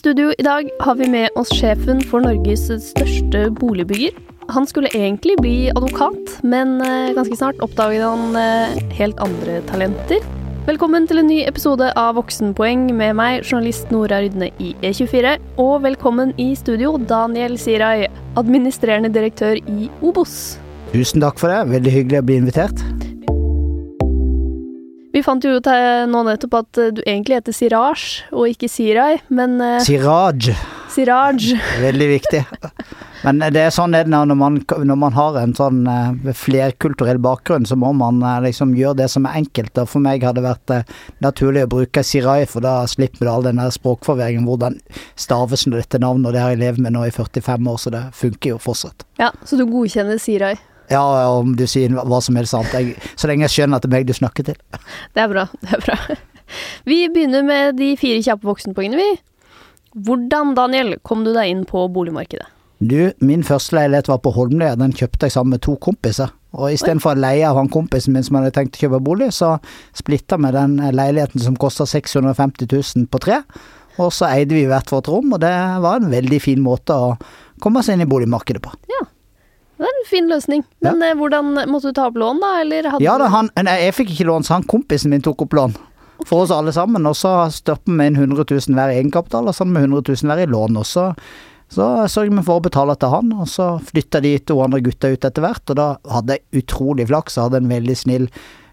studio i dag har vi med oss sjefen for Norges største boligbygger. Han skulle egentlig bli advokat, men eh, ganske snart oppdaget han eh, helt andre talenter. Velkommen til en ny episode av Voksenpoeng med meg, journalist Nora Rydne i E24. Og velkommen i studio, Daniel Sirai, administrerende direktør i Obos. Tusen takk for det, veldig hyggelig å bli invitert. Vi fant jo ut nå nettopp at eh, du egentlig heter Siraj og ikke Sirai, men eh, Siraj, Siraj. veldig viktig. Men det er sånn er det når man, når man har en sånn eh, flerkulturell bakgrunn, så må man eh, liksom gjøre det som er enkelt. Og for meg hadde det vært eh, naturlig å bruke Sirai, for da slipper du all den der språkforvirringen. Hvordan staves dette navnet, og det har jeg levd med nå i 45 år, så det funker jo fortsatt. Ja, så du godkjenner Sirai. Ja, om du sier hva som helst annet. Jeg, så lenge jeg skjønner at det er meg du snakker til. Det er bra. det er bra. Vi begynner med de fire kjappe voksenpoengene, vi. Hvordan, Daniel, kom du deg inn på boligmarkedet? Du, min første leilighet var på Holmlia, den kjøpte jeg sammen med to kompiser. Og istedenfor å leie av han kompisen min som hadde tenkt å kjøpe bolig, så splitta vi den leiligheten som kosta 650 000 på tre. Og så eide vi hvert vårt rom, og det var en veldig fin måte å komme seg inn i boligmarkedet på. Ja, det er en fin løsning. Men ja. hvordan Måtte du ta opp lån, da, eller hadde Ja da, han, nei, jeg fikk ikke lån, så han kompisen min tok opp lån. For oss alle sammen, og så støpte vi inn 100 000 hver egenkapital, og sånn med 100 000 hver i lån. også. så, så sørget vi for å betale til han, og så flytta de to andre gutta ut etter hvert, og da hadde jeg utrolig flaks. Jeg hadde en veldig snill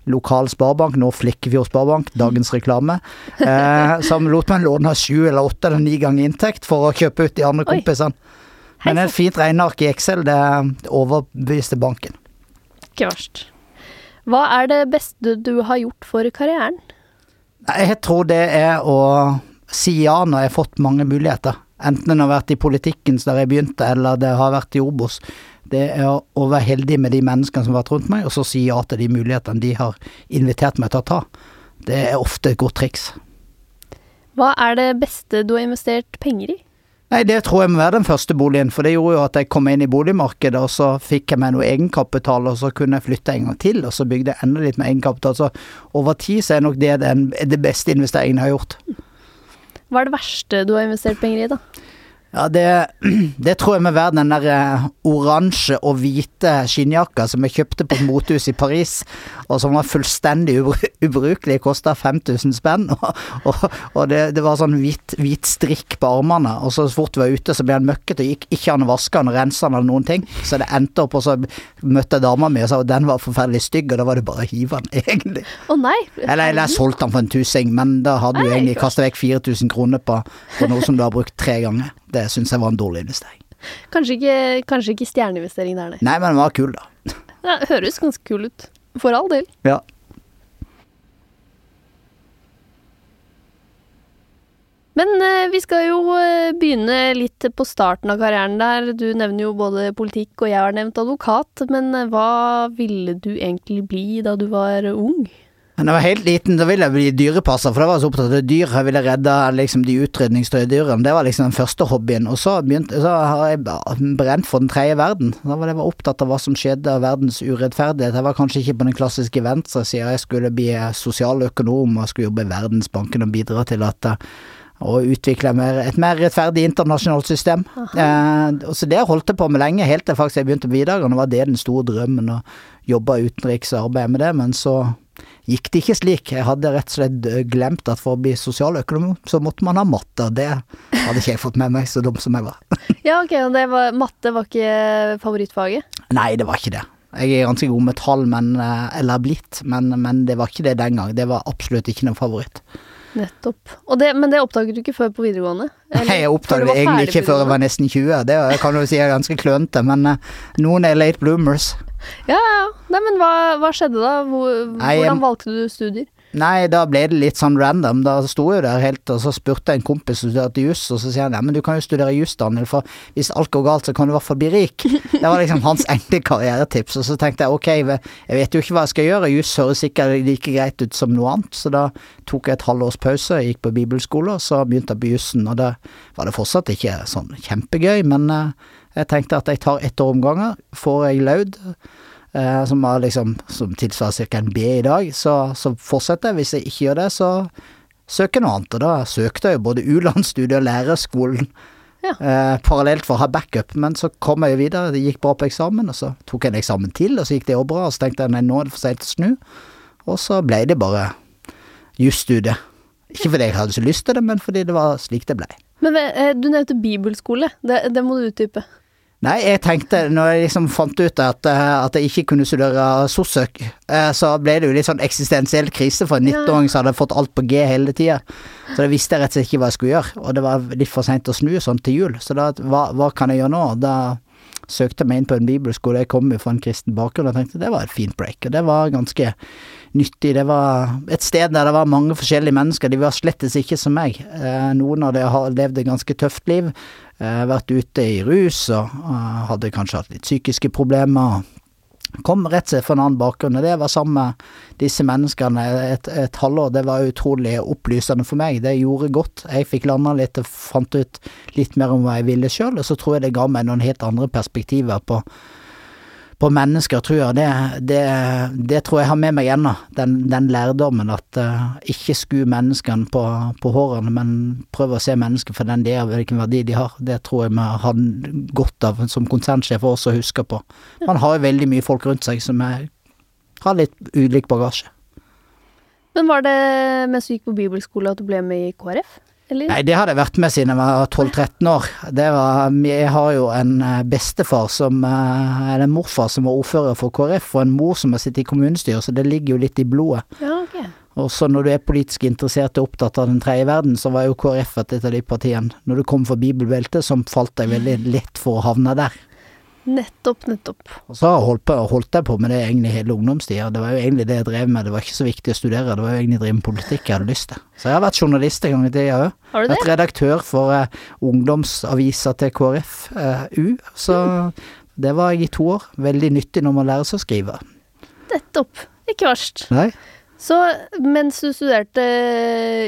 lokal sparebank, nå Flikkefjord Sparebank, dagens reklame, eh, som lot meg låne sju eller åtte eller ni ganger inntekt for å kjøpe ut de andre kompisene. Hei, Men et fint regneark i Excel, det overbeviste banken. Ikke verst. Hva er det beste du har gjort for karrieren? Jeg tror det er å si ja når jeg har fått mange muligheter. Enten det har vært i politikken der jeg begynte, eller det har vært i Obos. Det er å- være heldig med de menneskene som har vært rundt meg, og så si ja til de mulighetene de har invitert meg til å ta. Det er ofte et godt triks. Hva er det beste du har investert penger i? Nei, det tror jeg må være den første boligen, for det gjorde jo at jeg kom inn i boligmarkedet, og så fikk jeg meg noe egenkapital, og så kunne jeg flytte en gang til, og så bygde jeg enda litt med egenkapital. Så over tid så er nok det den det beste investeringen jeg har gjort. Hva er det verste du har investert penger i, da? Ja, det, det tror jeg må være den der eh, oransje og hvite skinnjakka som jeg kjøpte på et motehus i Paris, og som var fullstendig ubru ubrukelig, kosta 5000 spenn, og, og, og det, det var sånn hvit, hvit strikk på armene, og så fort vi var ute så ble han møkkete, og gikk ikke an å vaske han og rense han eller noen ting, så det endte opp, og så møtte jeg dama mi og sa at den var forferdelig stygg, og da var det bare å hive den, egentlig. Å nei! Eller, eller jeg solgte den for en tusing, men da hadde du egentlig kasta vekk 4000 kroner på, på noe som du har brukt tre ganger. Det syns jeg var en dårlig investering. Kanskje ikke, kanskje ikke stjerneinvestering der, nei. Nei, men den var kul, da. Ja, høres ganske kul ut. For all del. Ja. Men eh, vi skal jo eh, begynne litt på starten av karrieren der. Du nevner jo både politikk, og jeg har nevnt advokat. Men eh, hva ville du egentlig bli da du var ung? Men jeg var helt liten, da ville jeg bli dyrepasser, for da var jeg så opptatt av dyr. Jeg ville redde liksom, de utrydningstrøye dyrene. Det var liksom den første hobbyen. Og så, begynte, så har jeg brent for den tredje verden. Da var jeg opptatt av hva som skjedde av verdens urettferdighet. Jeg var kanskje ikke på den klassiske venstresida. Jeg skulle bli sosialøkonom og skulle jobbe i Verdensbanken og bidra til at og å utvikle mer, et mer rettferdig internasjonalt system. Eh, så det holdt jeg på med lenge, helt til faktisk jeg begynte på videregående. var det den store drømmen, å jobbe utenriks og arbeide med det. Men så gikk det ikke slik. Jeg hadde rett og slett eh, glemt at for å bli sosialøkonom, så måtte man ha matte, og det hadde ikke jeg fått med meg, så dum som jeg var. Ja, ok, og det var, matte var ikke favorittfaget? Nei, det var ikke det. Jeg er ganske god med tall, men, eh, eller blitt, men, men det var ikke det den gang. Det var absolutt ikke noen favoritt. Nettopp. Det, men det oppdaget du ikke før på videregående? Eller Nei, jeg oppdaget det egentlig ikke før jeg var nesten 20. Det kan jo si er ganske klønete, men eh, noen er late bloomers. Ja, ja. Nei, men hva, hva skjedde da? Hvor, hvordan valgte du studier? Nei, da ble det litt sånn random. Da sto jeg der helt, og så spurte jeg en kompis som studerte juss, og så sier han ja, men du kan jo studere juss, Daniel, for hvis alt går galt, så kan du i hvert fall bli rik. Det var liksom hans enkle karrieretips, og så tenkte jeg ok, jeg vet jo ikke hva jeg skal gjøre, juss høres sikkert like greit ut som noe annet, så da tok jeg et halvårs pause, gikk på bibelskole, og så begynte jeg på jussen, og da var det fortsatt ikke sånn kjempegøy, men eh, jeg tenkte at jeg tar ett år om gangen, får jeg laud, som, var liksom, som tilsvarer ca. en B i dag, så, så fortsetter jeg. Hvis jeg ikke gjør det, så søke noe annet. Og da søkte jeg jo både U-landsstudiet og lærerskolen Ja. eh, parallelt for å ha backup, men så kom jeg jo videre, det gikk bra på eksamen, og så tok jeg en eksamen til, og så gikk det òg bra, og så tenkte jeg nei, nå er det for seint å snu, og så ble det bare jusstudiet. Ikke fordi jeg hadde så lyst til det, men fordi det var slik det ble. Men eh, du nevnte bibelskole. Det, det må du utdype. Nei, jeg tenkte, når jeg liksom fant ut at, eh, at jeg ikke kunne studere sossøk, eh, så ble det jo litt sånn eksistensiell krise for en 19-åring som hadde fått alt på G hele tida. Så da visste jeg rett og slett ikke hva jeg skulle gjøre, og det var litt for seint å snu sånn til jul. Så da, hva, hva kan jeg gjøre nå? Da søkte jeg meg inn på en bibelskole, jeg kom jo fra en kristen bakgrunn og tenkte det var et fint break, og det var ganske nyttig. Det var et sted der det var mange forskjellige mennesker, de var slettes ikke som meg. Eh, noen av dem har levd et ganske tøft liv, eh, vært ute i rus og eh, hadde kanskje hatt litt psykiske problemer. Kom rett og slett fra en annen bakgrunn, og det var sammen med disse menneskene et, et halvår. Det var utrolig opplysende for meg. Det gjorde godt. Jeg fikk landa litt og fant ut litt mer om hva jeg ville sjøl, og så tror jeg det ga meg noen helt andre perspektiver på, på mennesker, tror jeg. Det, det, det tror jeg har med meg ennå, den, den lærdommen at uh, ikke sku menneskene på, på hårene, men prøv å se mennesker for den de er, hvilken verdi de har. Det tror jeg vi har godt av som konsernsjef også å huske på. Man har jo veldig mye folk rundt seg som er, har litt ulik bagasje. Men var det mens du gikk på bibelskole at du ble med i KrF? Eller? Nei, det hadde jeg vært med siden jeg var 12-13 år. Det var, jeg har jo en eh, bestefar som, eh, eller en morfar som var ordfører for KrF, og en mor som har sittet i kommunestyret, så det ligger jo litt i blodet. Ja, okay. Og så når du er politisk interessert og opptatt av den tredje verden, så var jo KrF et av de partiene. Når du kom for bibelbeltet, så falt jeg veldig lett for å havne der. Nettopp, nettopp. Og så holdt, på, holdt jeg på med det egentlig hele ungdomstida. Det var jo egentlig det jeg drev med. Det var ikke så viktig å studere, det var jo egentlig å drive med politikk jeg hadde lyst til. Så jeg har vært journalist en gang i tida òg. Har du det? Vært redaktør for eh, ungdomsavisa til KrFU. Så det var jeg i to år. Veldig nyttig når man lærer seg å skrive. Nettopp. Ikke verst. Nei? Så mens du studerte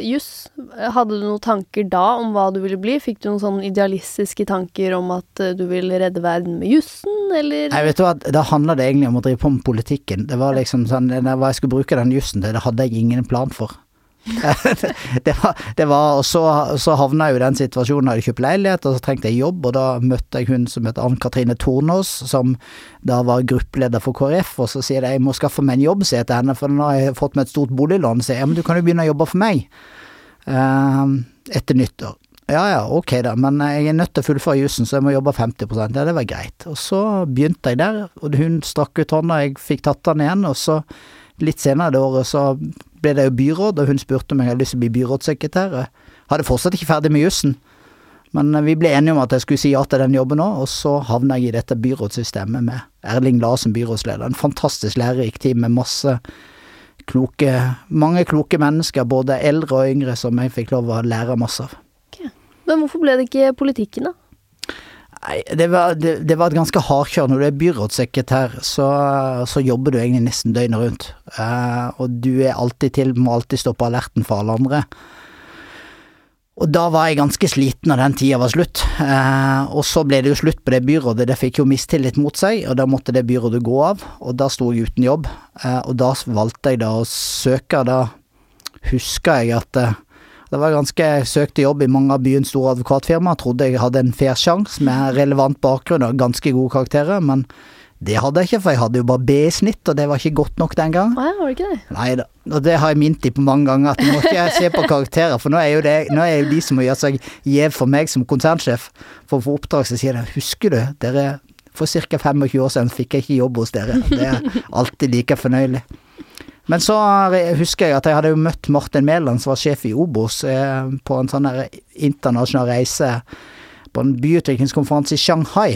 juss, hadde du noen tanker da om hva du ville bli? Fikk du noen sånn idealistiske tanker om at eh, du ville redde verden med jussen, eller? Nei, vet du hva, da handla det egentlig om å drive på med politikken. Det var liksom sånn, hva jeg skulle bruke den jussen til, det hadde jeg ingen plan for. det var, det var og så, så havna jeg jo i den situasjonen, jeg hadde kjøpt leilighet, og så trengte jeg jobb, og da møtte jeg hun som het Ann Katrine Tornås, som da var gruppeleder for KrF, og så sier jeg jeg må skaffe meg en jobb, sier jeg til henne, for nå har jeg fått meg et stort boliglån, sier jeg, ja, men du kan jo begynne å jobbe for meg, uh, etter nyttår. Ja ja, ok da, men jeg er nødt til å fullføre jussen, så jeg må jobbe 50 Ja, det var greit. Og så begynte jeg der, og hun strakk ut hånda, jeg fikk tatt den igjen, og så litt senere det året så ble det jo byråd, og hun spurte om jeg hadde lyst til å bli byrådssekretær. Hadde fortsatt ikke ferdig med jussen, men vi ble enige om at jeg skulle si ja til den jobben òg, og så havna jeg i dette byrådssystemet med Erling Lae som byrådsleder. En fantastisk lærerik team med masse kloke, mange kloke mennesker, både eldre og yngre, som jeg fikk lov å lære masse av. Men hvorfor ble det ikke politikken, da? Nei, det var, det, det var et ganske hardkjør. Når du er byrådssekretær, så, så jobber du egentlig nesten døgnet rundt. Uh, og du er alltid til, må alltid stå på alerten for alle andre. Og da var jeg ganske sliten når den tida var slutt. Uh, og så ble det jo slutt på det byrådet, det fikk jo mistillit mot seg, og da måtte det byrådet gå av. Og da sto jeg uten jobb, Uh, og da valgte jeg da å søke, da huska jeg at det var ganske, søkte jobb i mange av byens store advokatfirmaer, trodde jeg hadde en fair sjanse med relevant bakgrunn og ganske gode karakterer, men det hadde jeg ikke, for jeg hadde jo bare B i snitt, og det var ikke godt nok den gang. Nei, var det ikke det? Nei da, og det har jeg minnet de på mange ganger, at du må ikke se på karakterer, for nå er jo det, nå er jo de som må gjøre seg gjev for meg som konsernsjef for å få oppdrag, så sier de husker du, dere for ca. 25 år siden fikk jeg ikke jobb hos dere. Det er alltid like fornøyelig. Men så husker jeg at jeg hadde jo møtt Martin Mæland, som var sjef i Obos, eh, på en sånn internasjonal reise på en byutviklingskonferanse i Shanghai.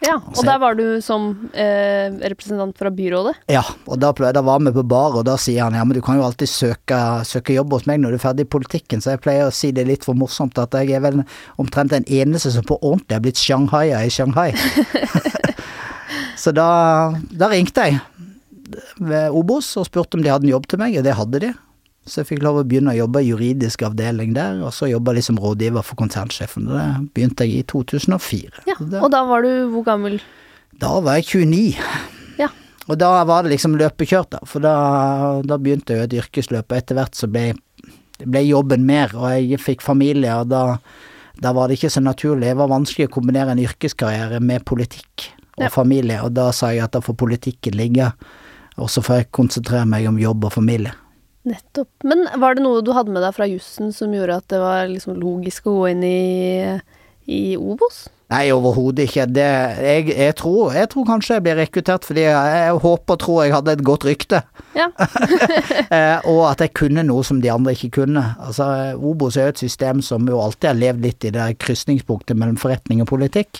Ja, og der var du som eh, representant fra byrådet? Ja, og da, da var vi på bar, og da sier han ja, men du kan jo alltid søke, søke jobb hos meg når du er ferdig i politikken, så jeg pleier å si det litt for morsomt at jeg er vel omtrent den eneste som på ordentlig er blitt Shanghaier i Shanghai. så da, da ringte jeg ved Obos og spurte om de hadde en jobb til meg, og det hadde de. Så jeg fikk lov å begynne å jobbe i juridisk avdeling der, og så jobba jeg som rådgiver for konsernsjefen. Det begynte jeg i 2004. Ja, og da var du hvor gammel? da var jeg 29. Ja. Og da var det liksom løpekjørt, da. For da, da begynte jeg jo et yrkesløp, og etter hvert så ble ble jobben mer, og jeg fikk familie, og da, da var det ikke så naturlig. Det var vanskelig å kombinere en yrkeskarriere med politikk og Ja. familie, og da sa jeg at da får politikken ligge, og så får jeg konsentrere meg om jobb og familie. Nettopp. Men var det noe du hadde med deg fra jussen som gjorde at det var liksom logisk å gå inn i, i Obos? Nei, overhodet ikke. Det, jeg, jeg, tror, jeg tror kanskje jeg ble rekruttert fordi jeg, jeg håper og tror jeg hadde et godt rykte. Ja. Eh, og at jeg kunne noe som de andre ikke kunne. Altså, Obos er jo et system som jo alltid har levd litt i det krysningspunktet mellom forretning og politikk.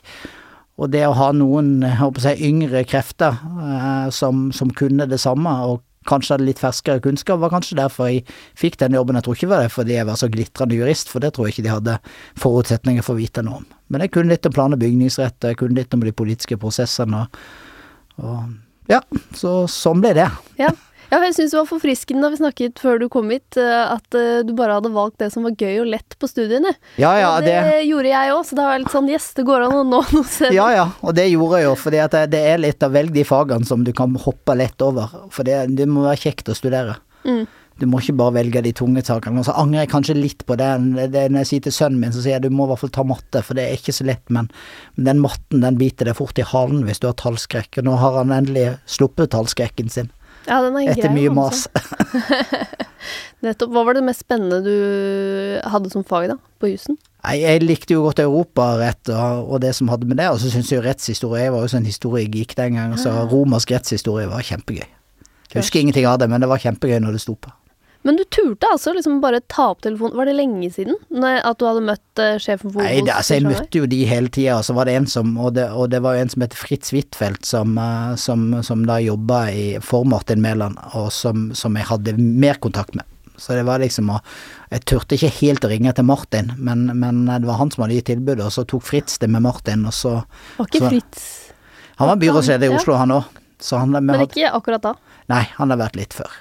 Og det å ha noen håper jeg, yngre krefter eh, som, som kunne det samme, og kanskje hadde litt ferskere kunnskap, var kanskje derfor jeg fikk den jobben. Jeg tror ikke det var det fordi jeg var så glitrende jurist, for det tror jeg ikke de hadde forutsetninger for å vite noe om. Men jeg kunne litt om plan- og bygningsrett, jeg kunne litt om de politiske prosessene, og, og ja, så sånn ble det. Ja. Ja, jeg syns det var forfriskende da vi snakket før du kom hit, eh, at eh, du bare hadde valgt det som var gøy og lett på studiene. Ja, ja, og det, det gjorde jeg òg, så da var jeg litt sånn Yes, det går an å nå noe selv. Ja, ja, og det gjorde jeg jo, for det, det er litt av velg de fagene som du kan hoppe lett over. For det, det må være kjekt å studere. Mm. Du må ikke bare velge de tunge sakene. Og så angrer jeg kanskje litt på det. når jeg sier til sønnen min, så sier jeg du må i hvert fall ta matte, for det er ikke så lett. Men, men den matten den biter deg fort i halen hvis du har tallskrekk. Og nå har han endelig sluppet tallskrekken sin, Ja, den er etter grei, mye altså. mas. Nettopp. Hva var det mest spennende du hadde som fag, da, på jussen? Nei, jeg likte jo godt europarett og, og det som hadde med det, og så syns jeg rettshistorie Jeg var jo sånn historiegeek den gangen, så romersk rettshistorie var kjempegøy. Jeg husker ingenting av det, men det var kjempegøy når det sto på. Men du turte altså liksom bare ta opp telefonen. Var det lenge siden når, at du hadde møtt uh, sjefen for Nei, det, altså, jeg møtte jo de hele tida, og så var det en som Og det, og det var jo en som heter Fritz Huitfeldt, som, uh, som, som da jobba i, for Martin Mæland, og som, som jeg hadde mer kontakt med. Så det var liksom å Jeg turte ikke helt å ringe til Martin, men, men det var han som hadde gitt tilbudet, og så tok Fritz det med Martin, og så Var ikke Så- Fritz Han var byrådsleder i Oslo, han òg. Men ikke akkurat da. Nei, han har vært litt før.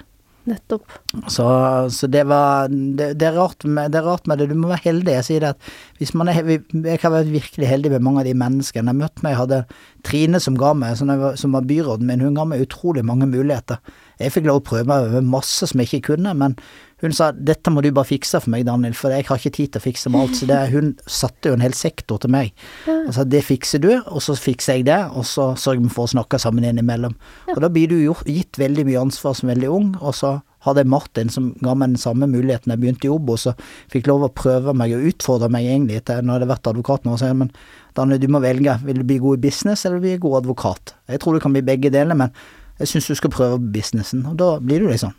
Nettopp. Så, så det var det, det, er med, det er rart med det. Du må være heldig. Jeg sier det at hvis man er Jeg har vært virkelig heldig med mange av de menneskene jeg møtte meg. Jeg hadde Trine som ga meg, som var, som var byråden min, hun ga meg utrolig mange muligheter. Jeg fikk lov å prøve meg med masse som jeg ikke kunne, men hun sa dette må du bare fikse for meg, Daniel, for jeg har ikke tid til å fikse med alt. Så det, hun satte jo en hel sektor til meg. Og sa det fikser du, og så fikser jeg det, og så sørger vi for å snakke sammen innimellom. Og da blir du jo gitt veldig mye ansvar som veldig ung, og så hadde jeg Martin som ga meg den samme muligheten jeg begynte i og fikk lov å prøve meg og utfordre meg egentlig til når jeg hadde vært advokat nå, og sa men Daniel, du må velge, vil du bli god i business eller bli god advokat? Jeg tror du kan bli begge deler, men jeg syns du skal prøve businessen, og da blir du liksom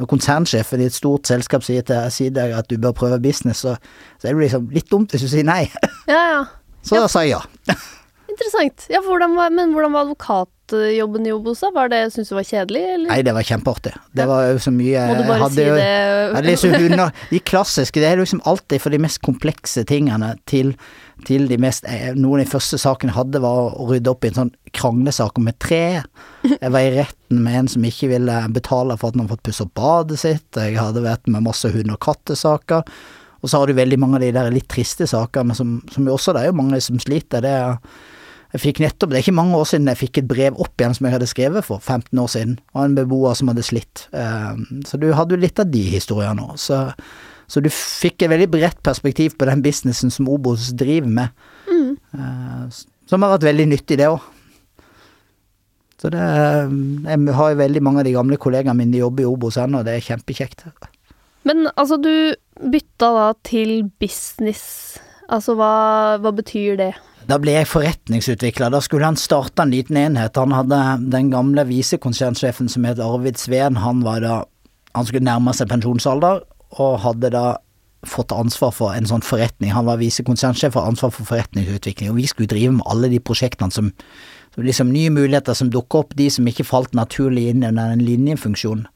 når konsernsjefen i et stort selskap sier til sier deg at du bør prøve business, så, så er det liksom litt dumt hvis du sier nei. Ja, ja. Så da sa jeg ja. Interessant. Ja, hvordan var, men hvordan var advokatjobben i Obos. Var det, Syns du det var kjedelig, eller? Nei, det var kjempeartig. Det var jo så mye Må du bare hadde si jo- det? Ja, hunder, de klassiske, det er liksom alltid for de mest komplekse tingene til, til de mest eh, Noen av de første sakene jeg hadde var å rydde opp i en sånn kranglesak om et tre. Jeg var i retten med en som ikke ville betale for at han hadde fått pusse opp badet sitt. Jeg hadde vært med masse hund- og kattesaker. Og så har du veldig mange av de der litt triste sakene som, som jo også det er jo mange som sliter. Det er jeg fikk nettopp, Det er ikke mange år siden jeg fikk et brev opp igjen som jeg hadde skrevet for 15 år siden, av en beboer som hadde slitt. Eh, Så du hadde jo litt av de historiene. Så, så du fikk et veldig bredt perspektiv på den businessen som Obos driver med, Mm. Uh, som har vært veldig nyttig, det òg. Så det Jeg har jo veldig mange av de gamle kollegaene mine de jobber i Obos ennå, og det er kjempekjekt. Men altså, du bytta da til business. Altså, hva, hva betyr det? Da ble jeg forretningsutvikler. Da skulle han starte en liten enhet. Han hadde den gamle visekonsernsjefen som het Arvid Sveen, han var da Han skulle nærme seg pensjonsalder, og hadde da fått ansvar for en sånn forretning. Han var visekonsernsjef og ansvar for forretningsutvikling, og vi skulle drive med alle de prosjektene som, som liksom nye muligheter som dukker opp, de som ikke falt naturlig inn under den linjefunksjonen.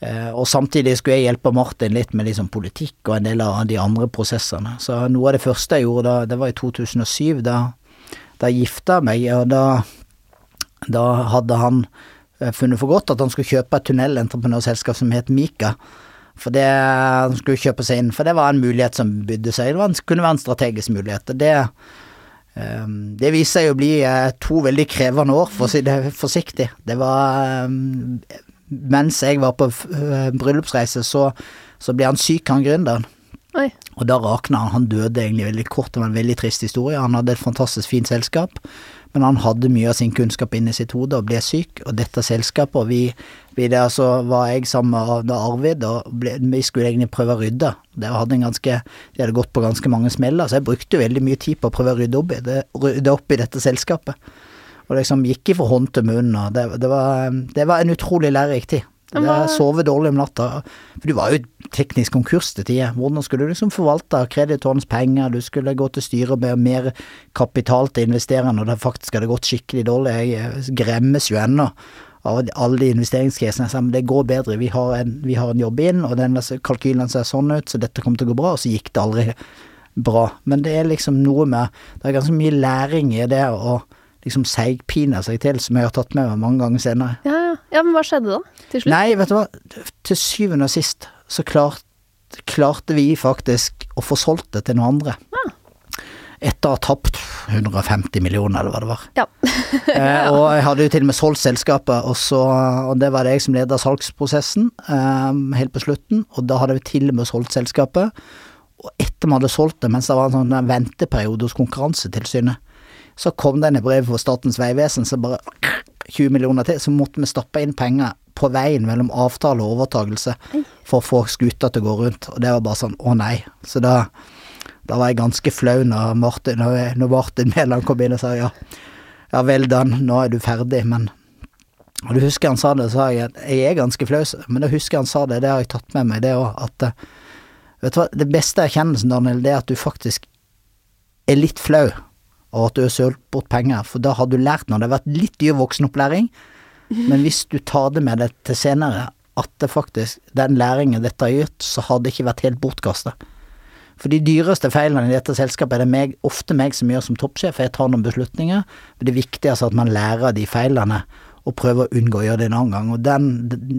Eh, og samtidig skulle jeg hjelpe Martin litt med liksom politikk og en del av de andre prosessene. Så noe av det første jeg gjorde da, det var i 2007, da, da jeg gifta meg, og da, da hadde han eh, funnet for godt at han skulle kjøpe et tunnelentreprenørselskap som het Mika. For det han skulle kjøpe seg inn, for det var en mulighet som bydde seg. Det en, kunne være en strategisk mulighet. og det eh, det viste seg å bli eh, to veldig krevende år, for å si det forsiktig. Det var eh, mens jeg var på uh, bryllupsreise, så, så ble han syk, han gründeren. Og da rakna han. Han døde egentlig veldig kort, det var en veldig trist historie. Han hadde et fantastisk fint selskap, men han hadde mye av sin kunnskap inni sitt hode og ble syk. Og dette selskapet, og vi, vi der så var jeg sammen med Arvid, og ble, vi skulle egentlig prøve å rydde. Det hadde en ganske, de hadde gått på ganske mange smeller, så jeg brukte veldig mye tid på å prøve å rydde opp i, det, rydde opp i dette selskapet. Og liksom gikk ifra hånd til munn, og det, det, var, det var en utrolig lærerik tid. Jeg sover sove dårlig om natta, for du var jo teknisk konkurs til tider. Hvordan skulle du liksom forvalte kreditorens penger, du skulle gå til styret med mer kapital til investererne og det faktisk hadde gått skikkelig dårlig. Jeg gremmes jo ennå av alle de investeringskrisene. Jeg sa, men det går bedre, vi har en, vi har en jobb inn, og den kalkylen ser sånn ut, så dette kommer til å gå bra, og så gikk det aldri bra. Men det er liksom noe med Det er ganske mye læring i det å liksom seigpina seg til, som jeg har tatt med meg mange ganger senere. Ja, ja. ja, men hva skjedde da? Til slutt? Nei, vet du hva, til syvende og sist så klart, klarte vi faktisk å få solgt det til noen andre. Etter å ha tapt 150 millioner, eller hva det var. Ja. Eh, og jeg hadde jo til og med solgt selskapet, og, så, og det var det jeg som leda salgsprosessen eh, helt på slutten. Og da hadde vi til og med solgt selskapet. Og etter vi hadde solgt det, mens det var en sånn venteperiode hos Konkurransetilsynet, så kom denne brevet et brev fra Statens vegvesen som bare 20 millioner til, så måtte vi stappe inn penger på veien mellom avtale og overtagelse for å få skuta til å gå rundt. Og det var bare sånn å nei. Så da, da var jeg ganske flau når Martin, når Martin Mæland kom inn og sa ja, ja vel Dan, nå er du ferdig, men Og du husker han sa det, så sa jeg at jeg er ganske flau, men da husker han sa det, det har jeg tatt med meg, det òg, at eh, Vet du hva, det beste erkjennelsen, Daniel, det er at du faktisk er litt flau over at du har sølt bort penger, for da har du lært noe. Det har vært litt dyr voksenopplæring, men hvis du tar det med deg til senere, at det faktisk, den læringen dette har gitt, så har det ikke vært helt bortkasta. For de dyreste feilene i dette selskapet er det meg, ofte meg som gjør som toppsjef, jeg tar noen beslutninger, men det viktigste er at man lærer de feilene og prøver å unngå å gjøre det en annen gang. Og den,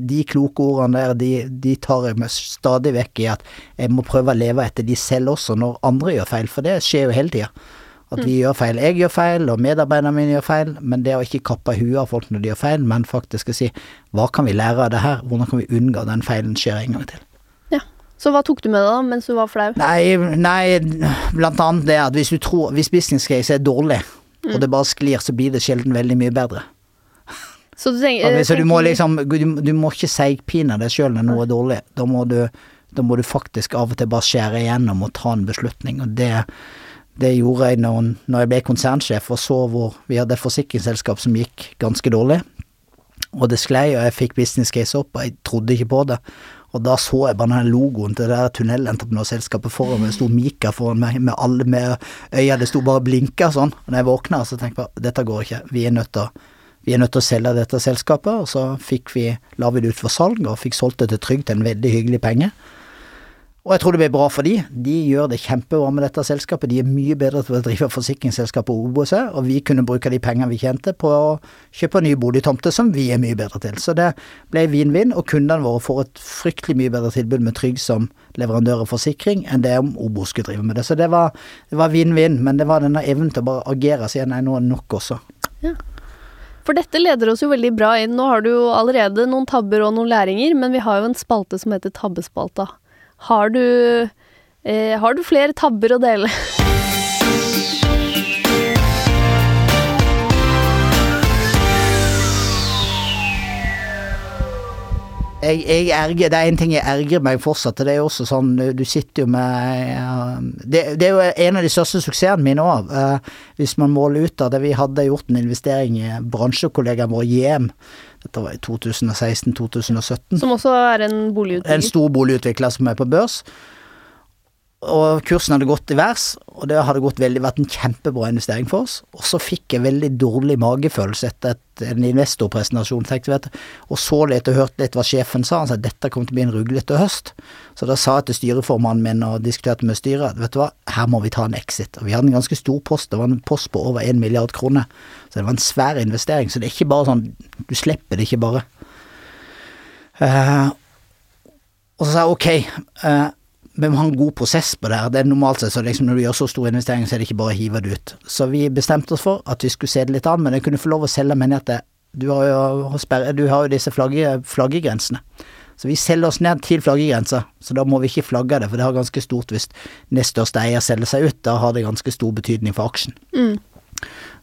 de kloke ordene der, de, de tar jeg meg stadig vekk i at jeg må prøve å leve etter de selv også når andre gjør feil, for det skjer jo hele tida. At vi gjør feil. Jeg gjør feil, og medarbeiderne mine gjør feil, men det å ikke kappe huet av folk når de gjør feil, men faktisk å si hva kan vi lære av det her, hvordan kan vi unngå den feilen skjer en gang til. Ja. Så hva tok du med deg da, mens du var flau? Nei, nei, blant annet det at hvis du tror Hvis business case er dårlig, og det bare sklir, så blir det sjelden veldig mye bedre. Så du tenker, okay, så du må liksom Du, du må ikke seigpine deg sjøl når noe er dårlig. Da må du da må du faktisk av og til bare skjære igjennom og ta en beslutning, og det det gjorde jeg når, når jeg ble konsernsjef og så hvor vi hadde et forsikringsselskap som gikk ganske dårlig, og det sklei, og jeg fikk business case opp, og jeg trodde ikke på det. Og da så jeg bare den logoen til det der tunnelentreprenørselskapet foran meg, det sto Mika foran meg med alle med øya, det sto bare og blinka sånn. Og når jeg våkna, så tenkte jeg bare dette går ikke, vi er nødt til å vi er nødt til å selge dette selskapet, og så fikk vi, la vi det ut for salg, og fikk solgt det til Trygg til en veldig hyggelig penge. Og jeg tror det blir bra for de. De gjør det kjempebra med dette selskapet. De er mye bedre til å drive forsikringsselskap på OBOC, og vi kunne bruke de pengene vi tjente på å kjøpe nye boligtomter, som vi er mye bedre til. Så det ble vinn-vinn, og kundene våre får et fryktelig mye bedre tilbud med Trygg som leverandør av forsikring enn det om Obo skulle drive med det. Så det var vinn-vinn, men det var denne evnen til å bare agere og si nei, nå er det nok også. For dette leder oss jo veldig bra inn. Nå har du jo allerede noen tabber og noen læringer, men vi har jo en spalte som heter Tabbespalta. Har du, eh, har du flere tabber å dele? Jeg, jeg erger, det er en ting jeg ergrer meg fortsatt, og det er jo også sånn Du sitter jo med det, det er jo en av de største suksessene mine òg, hvis man måler ut av det. Vi hadde gjort en investering i bransjekollegaen vår JM, dette var i 2016-2017. Som også er en boligutvikler? En stor boligutvikler som er på børs. Og kursen hadde gått i værs, og det hadde gått veldig, vært en kjempebra investering for oss. Og så fikk jeg veldig dårlig magefølelse etter et, en investorpresentasjon, tenkte jeg, og så litt og hørte litt hva sjefen sa. Han sa at dette kom til å bli en ruglete høst. Så da sa jeg til styreformannen min og diskuterte med styret vet du hva, her må vi ta en exit. Og vi hadde en ganske stor post, det var en post på over 1 milliard kroner. Så det var en svær investering. Så det er ikke bare sånn, du slipper det ikke bare. Uh, og så sa jeg ok, eh, vi må ha en god prosess på det her. Det er normalt sett så liksom når du gjør så store investeringer, så er det ikke bare å hive det ut. Så vi bestemte oss for at vi skulle se det litt an, men jeg kunne få lov å selge, menigheter. Du har jo, du har jo disse flagge, flaggegrensene. Så vi selger oss ned til flaggegrensa, så da må vi ikke flagge det, for det har ganske stort hvis nest største eier selger seg ut. Da har det ganske stor betydning for aksjen. Mm.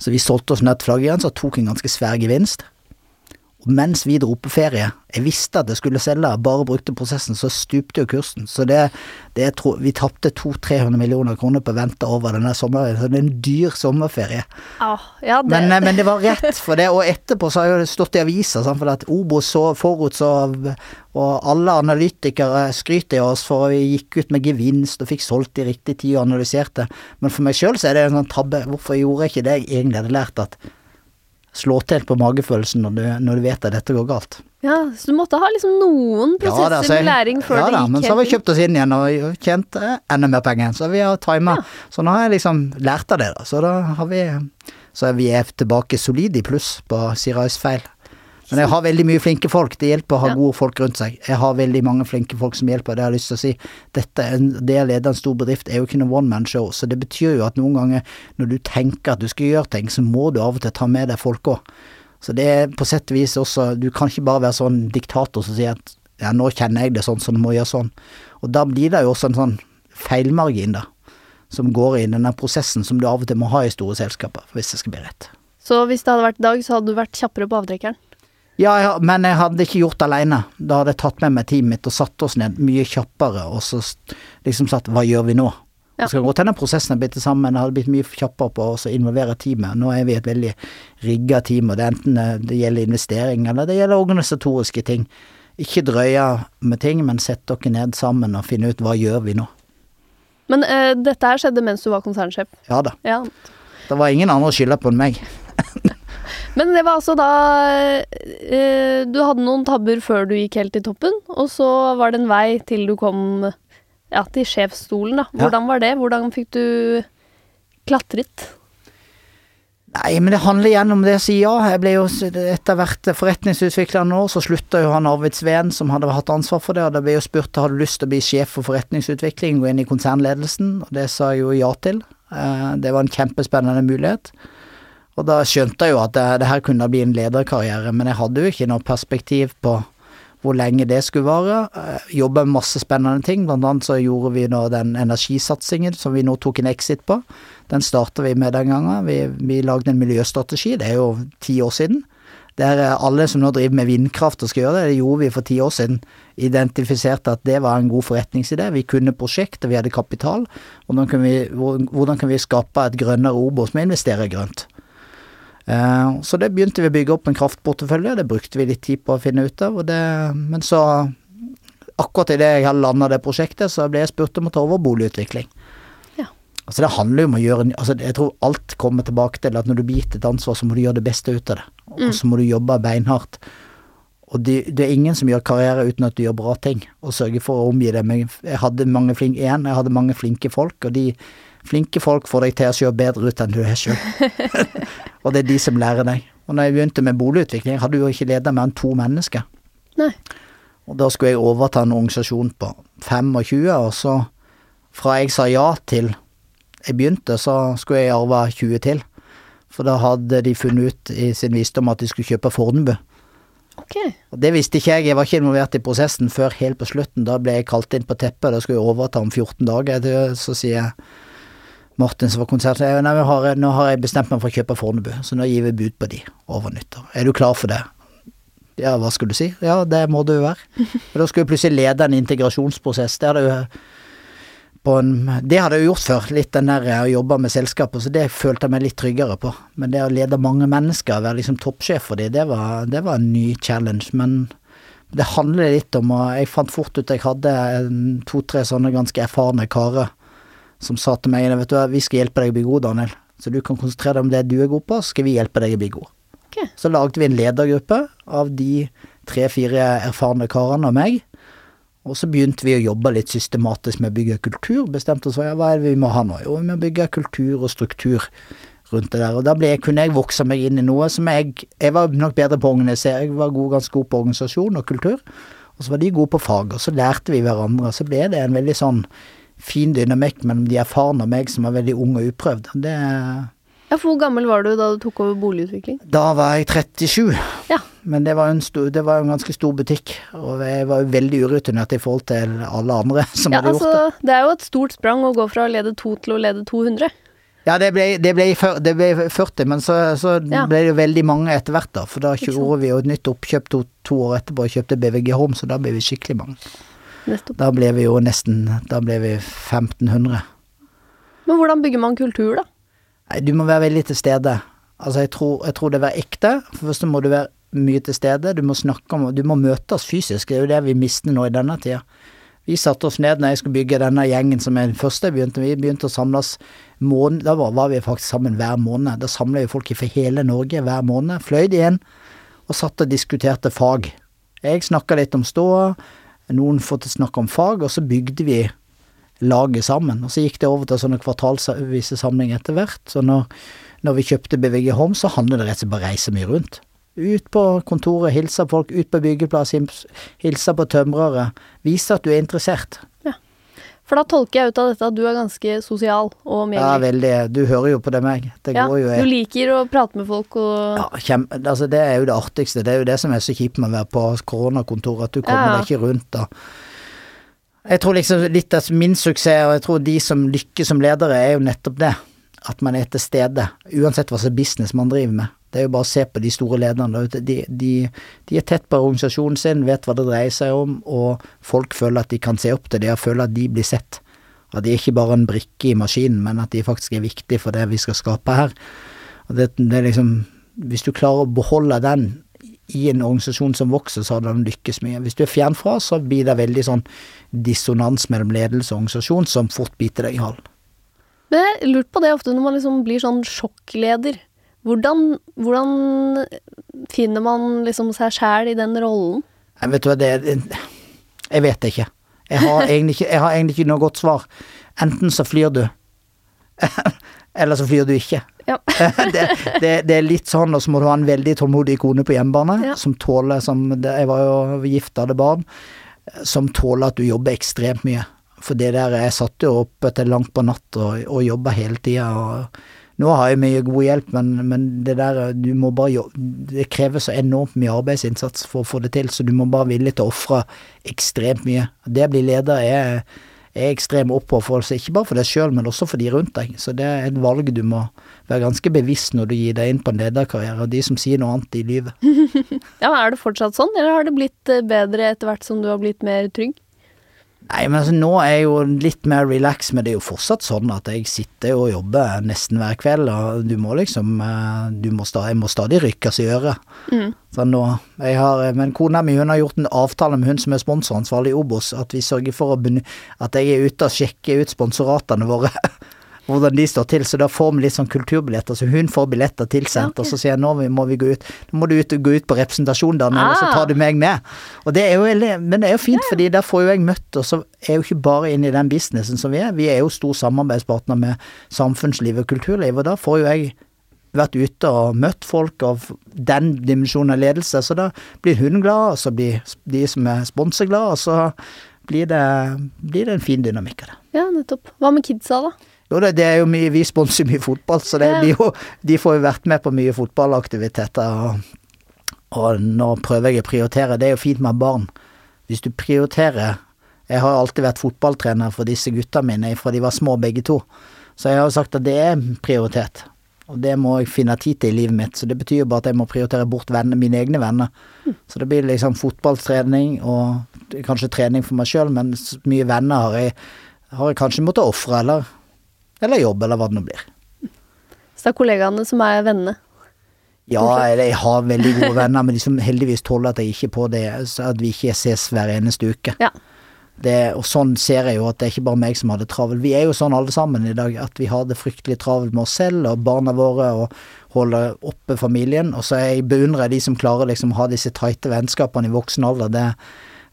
Så vi solgte oss ned til flaggegrensa tok en ganske svær gevinst. Mens vi dro på ferie, jeg visste at jeg skulle selge, bare brukte prosessen, så stupte jo kursen. Så det, det tror, vi tapte 200-300 millioner kroner på å vente over denne sommeren. Så det er en dyr sommerferie. Ah, ja, det, Men, eh, men det var rett, for det, og etterpå så har det stått i aviser, for at Obos så forutså, og alle analytikere skryter av oss for at vi gikk ut med gevinst og fikk solgt i riktig tid og analyserte. Men for meg sjøl så er det en sånn tabbe. Hvorfor gjorde jeg ikke det jeg egentlig hadde lært at slå til på magefølelsen når du, når du vet at dette går galt. ja, så du måtte ha liksom noen prosesser jeg- med læring før ja, det da, men så har vi kjøpt oss inn igjen og tjent enda mer penger. Så vi har tima. Ja. Så nå har jeg liksom lært av det, da. Så da har vi Så vi er tilbake solid i pluss på Sirais feil. Men jeg har veldig mye flinke folk. Det hjelper å ha Ja. gode folk rundt seg. Jeg har veldig mange flinke folk som hjelper. Det har jeg lyst til å si. Dette, en- det å lede en stor bedrift er jo ikke noe one man show, så det betyr jo at noen ganger når du tenker at du skal gjøre ting, så må du av og til ta med deg folk òg. Så det er på sett og vis også Du kan ikke bare være sånn diktator som sier at ja, nå kjenner jeg det sånn, så du må gjøre sånn. Og da blir det jo også en sånn feilmargin, da. Som går i denne prosessen som du av og til må ha i store selskaper, hvis det skal bli rett. Så hvis det hadde vært i dag, så hadde du vært kjappere på avtrekkeren? Ja, ja, men jeg hadde ikke gjort det alene. Da hadde jeg tatt med meg teamet mitt og satt oss ned mye kjappere, og så liksom sagt hva gjør vi nå? Ja. Det skal godt hende prosessen er blitt det samme, men det hadde blitt mye kjappere på å involvere teamet. Nå er vi et veldig rigga team, og det er enten eh, det gjelder investering eller det gjelder organisatoriske ting. Ikke drøye med ting, men sett dere ned sammen og finne ut hva gjør vi nå. Men uh, dette her skjedde mens du var konsernsjef. Ja da. Ja. Det var ingen andre å skylde på enn meg. Men det var altså da eh, Du hadde noen tabber før du gikk helt til toppen, og så var det en vei til du kom ja, til sjefsstolen, da. Hvordan var det? Hvordan fikk du klatret? Nei, men det handler igjen om det å si ja. Jeg ble jo etter hvert forretningsutvikler nå, så slutta jo han Arvid Sveen, som hadde hatt ansvar for det, og da ble jo spurt hadde du lyst til å bli sjef for forretningsutvikling, gå inn i konsernledelsen, og det sa jeg jo ja til. Eh, Det var en kjempespennende mulighet. Og da skjønte jeg jo at det, det her kunne bli en lederkarriere, men jeg hadde jo ikke noe perspektiv på hvor lenge det skulle vare. Eh, Jobba med masse spennende ting, blant annet så gjorde vi nå den energisatsingen som vi nå tok en exit på. Den starta vi med den gangen. Vi, vi lagde en miljøstrategi, det er jo ti år siden. Der eh, alle som nå driver med vindkraft og skal gjøre det, det gjorde vi for ti år siden. Identifiserte at det var en god forretningsidé. Vi kunne prosjekt, og vi hadde kapital. Hvordan kan vi, hvordan kan vi skape et grønnere Obo som investerer investere grønt? Eh, Så det begynte vi å bygge opp en kraftportefølje, det brukte vi litt tid på å finne ut av. Det, men så, akkurat idet jeg hadde landa det prosjektet, så ble jeg spurt om å ta over boligutvikling. Ja. Altså Det handler jo om å gjøre altså Jeg tror alt kommer tilbake til at når du blir gitt et ansvar, så må du gjøre det beste ut av det. Og så må du jobbe beinhardt. Og det, det er ingen som gjør karriere uten at du gjør bra ting, og sørger for å omgi deg med Jeg hadde mange flinke, igjen, jeg hadde mange flinke folk, og de flinke folk får deg til å se bedre ut enn du er sjøl. og det er de som lærer deg. Og når jeg begynte med boligutvikling, jeg hadde jo ikke leda mer enn to mennesker. Nei. Og da skulle jeg overta en organisasjon på 25, og så fra jeg sa ja til jeg begynte, så skulle jeg arve 20 til. For da hadde de funnet ut i sin visdom at de skulle kjøpe Fornebu. Ok. Og det visste ikke jeg, jeg var ikke involvert i prosessen før helt på slutten. Da ble jeg kalt inn på teppet, da skulle jeg overta om 14 dager. Så sier Martin som var konsert, «Nei, har, nå har jeg bestemt meg for å kjøpe Fornebu, så nå gir vi bud på de over nyttår. Er du klar for det? Ja, hva skulle du si? Ja, det må du jo være. Og da skulle jeg plutselig lede en integrasjonsprosess. Det hadde jo på en, det hadde jeg gjort før, litt den der å jobbe med selskaper, så det følte jeg meg litt tryggere på. Men det å lede mange mennesker, være liksom toppsjef for dem, det var, det var en ny challenge. Men det handler litt om å Jeg fant fort ut at jeg hadde to-tre sånne ganske erfarne karer som sa til meg vet du hva, vi skal hjelpe deg å bli god, Daniel. Så du kan konsentrere deg om det du er god på, så skal vi hjelpe deg å bli god. Okay. Så lagde vi en ledergruppe av de tre-fire erfarne karene og meg. Og så begynte vi å jobbe litt systematisk med å bygge kultur. Bestemte oss for ja, hva er det vi må ha nå? Jo, vi må bygge kultur og struktur rundt det der. Og da kunne jeg vokse meg inn i noe som jeg Jeg var nok bedre på å organisere, jeg var god, ganske god på organisasjon og kultur. Og så var de gode på fag, og så lærte vi hverandre. Så ble det en veldig sånn fin dynamikk mellom de erfarne og meg som var veldig ung og uprøvd. Det, Ja, for Hvor gammel var du da du tok over boligutvikling? Da var jeg 37. Ja. Men det var, en stor, det var en ganske stor butikk, og jeg var veldig urutinert i forhold til alle andre som Ja, hadde gjort det. altså, det er jo et stort sprang å gå fra å lede to til å lede 200. Ja, det ble, det ble, det ble 40, men så, så Ja. ble det jo veldig mange etter hvert, da. For da gjorde vi jo et nytt oppkjøp to, to år etterpå og kjøpte BVG Home, så da ble vi skikkelig mange. Nettopp. Da ble vi jo nesten Da ble vi 1500. Men hvordan bygger man kultur, da? Nei, du må være veldig til stede. Altså, jeg tror, jeg tror det er ekte. For først må du være mye til stede. Du må snakke om Du må møte oss fysisk. Det er jo det vi mister nå i denne tida. Vi satte oss ned når jeg skulle bygge denne gjengen som er den første jeg begynte. Vi begynte å samles måned, Da var, var vi faktisk sammen hver måned. Da samla vi folk fra hele Norge hver måned. Fløy de inn og satt og diskuterte fag. Jeg snakka litt om ståa, noen fått snakke om fag, og så bygde vi laget sammen. Og så gikk det over til sånne kvartalsvise samlinger etter hvert. Så når, når vi kjøpte BVG Home, så handler det rett og slett bare reise mye rundt. Ut på kontoret, hilse folk, ut på byggeplass, hils- hilse på tømrere. Vise at du er interessert. For da tolker jeg ut av dette at du er ganske sosial og Ja, veldig. Du hører jo på det meg. Det Ja, går jo du liker å prate med folk og ja, kjem, altså Det er jo det artigste. Det er jo det som er så kjipt med å være på koronakontor, at du kommer ja. deg ikke rundt da. Jeg tror liksom litt av min suksess, og jeg tror de som lykkes som ledere, er jo nettopp det. At man er til stede, uansett hva slags business man driver med. Det er jo bare å se på de store lederne der ute. De, de, de er tett på organisasjonen sin, vet hva det dreier seg om, og folk føler at de kan se opp til det, og føler at de blir sett. At de er ikke bare en brikke i maskinen, men at de faktisk er viktige for det vi skal skape her. Og det, det er liksom Hvis du klarer å beholde den i en organisasjon som vokser, så har den lykkes mye. Hvis du er fjernfra, så blir det veldig sånn dissonans mellom ledelse og organisasjon som fort biter deg i halen. Men jeg lurt på det ofte når man liksom blir sånn sjokkleder. Hvordan, hvordan finner man liksom seg sjæl i den rollen? Jeg vet du hva, det Jeg vet ikke. Jeg har egentlig ikke, jeg har egentlig ikke noe godt svar. Enten så flyr du, eller så flyr du ikke. Ja. det, det, det er litt sånn, og så må du ha en veldig tålmodig kone på hjemmebane, Ja. som tåler som Jeg var jo gift, hadde barn, som tåler at du jobber ekstremt mye. For det der Jeg satt jo opp til langt på natt og, og jobba hele tida. Nå har jeg mye god hjelp, men, men det der Du må bare Det krever så enormt mye arbeidsinnsats for å få det til, så du må bare være villig til å ofre ekstremt mye. Det å bli leder er, er ekstrem oppofrelse, ikke bare for deg sjøl, men også for de rundt deg. Så det er et valg du må være ganske bevisst når du gir deg inn på en lederkarriere. Og de som sier noe annet, de lyver. Ja, Er det fortsatt sånn, eller har det blitt eh, bedre etter hvert som du har blitt mer trygg? Nei, men altså, nå er jeg jo litt mer relax, men det er jo fortsatt sånn at jeg sitter og jobber nesten hver kveld, og du må liksom eh, du må stadig, Jeg må stadig rykkes i øret. Mm. Så nå, jeg har, men kona mi hun har gjort en avtale med hun som er sponsoransvarlig i Obos, at vi sørger for å at jeg er ute og sjekker ut sponsoratene våre. Hvordan de står til, så da får vi litt sånn kulturbilletter. Så hun får billetter tilsendt, Ja, okay. og så sier jeg nå må vi gå ut. Nå må du ut, gå ut på representasjon, Daniel, og så Ah. tar du meg med. Og det er jo, men det er jo fint, fordi der får jo jeg møtt, og så er jo ikke bare inne i den businessen som vi er. Vi er jo stor samarbeidspartner med samfunnsliv og kulturliv, og da får jo jeg vært ute og møtt folk av den dimensjonen av ledelse, så da blir hun glad, og så blir de som er sponset glad, og så blir det, blir det en fin dynamikk av det. Ja, nettopp. Hva med kidsa, da? Jo, det, er jo mye, vi sponser mye fotball, så det jo, de får jo vært med på mye fotballaktiviteter, og, og nå prøver jeg å prioritere, det er jo fint med barn. Hvis du prioriterer, jeg har alltid vært fotballtrener for disse gutta mine fra de var små begge to, så jeg har jo sagt at det er prioritet. Og det må jeg finne tid til i livet mitt, så det betyr jo bare at jeg må prioritere bort venner, mine egne venner. Så det blir liksom fotballtrening og kanskje trening for meg sjøl, men så mye venner har jeg, har jeg kanskje måttet ofre, eller, eller jobb, eller hva det nå blir. Så det er kollegaene som er vennene. Ja, jeg har veldig gode venner, men de som heldigvis tåler at jeg ikke er på det, at vi ikke ses hver eneste uke. Ja. Det, og sånn ser jeg jo at det er ikke bare meg som har det travelt. Vi er jo sånn alle sammen i dag, at vi har det fryktelig travelt med oss selv og barna våre, og holder oppe familien. Og så er jeg beundrer de som klarer liksom å ha disse tighte vennskapene i voksen alder. Det,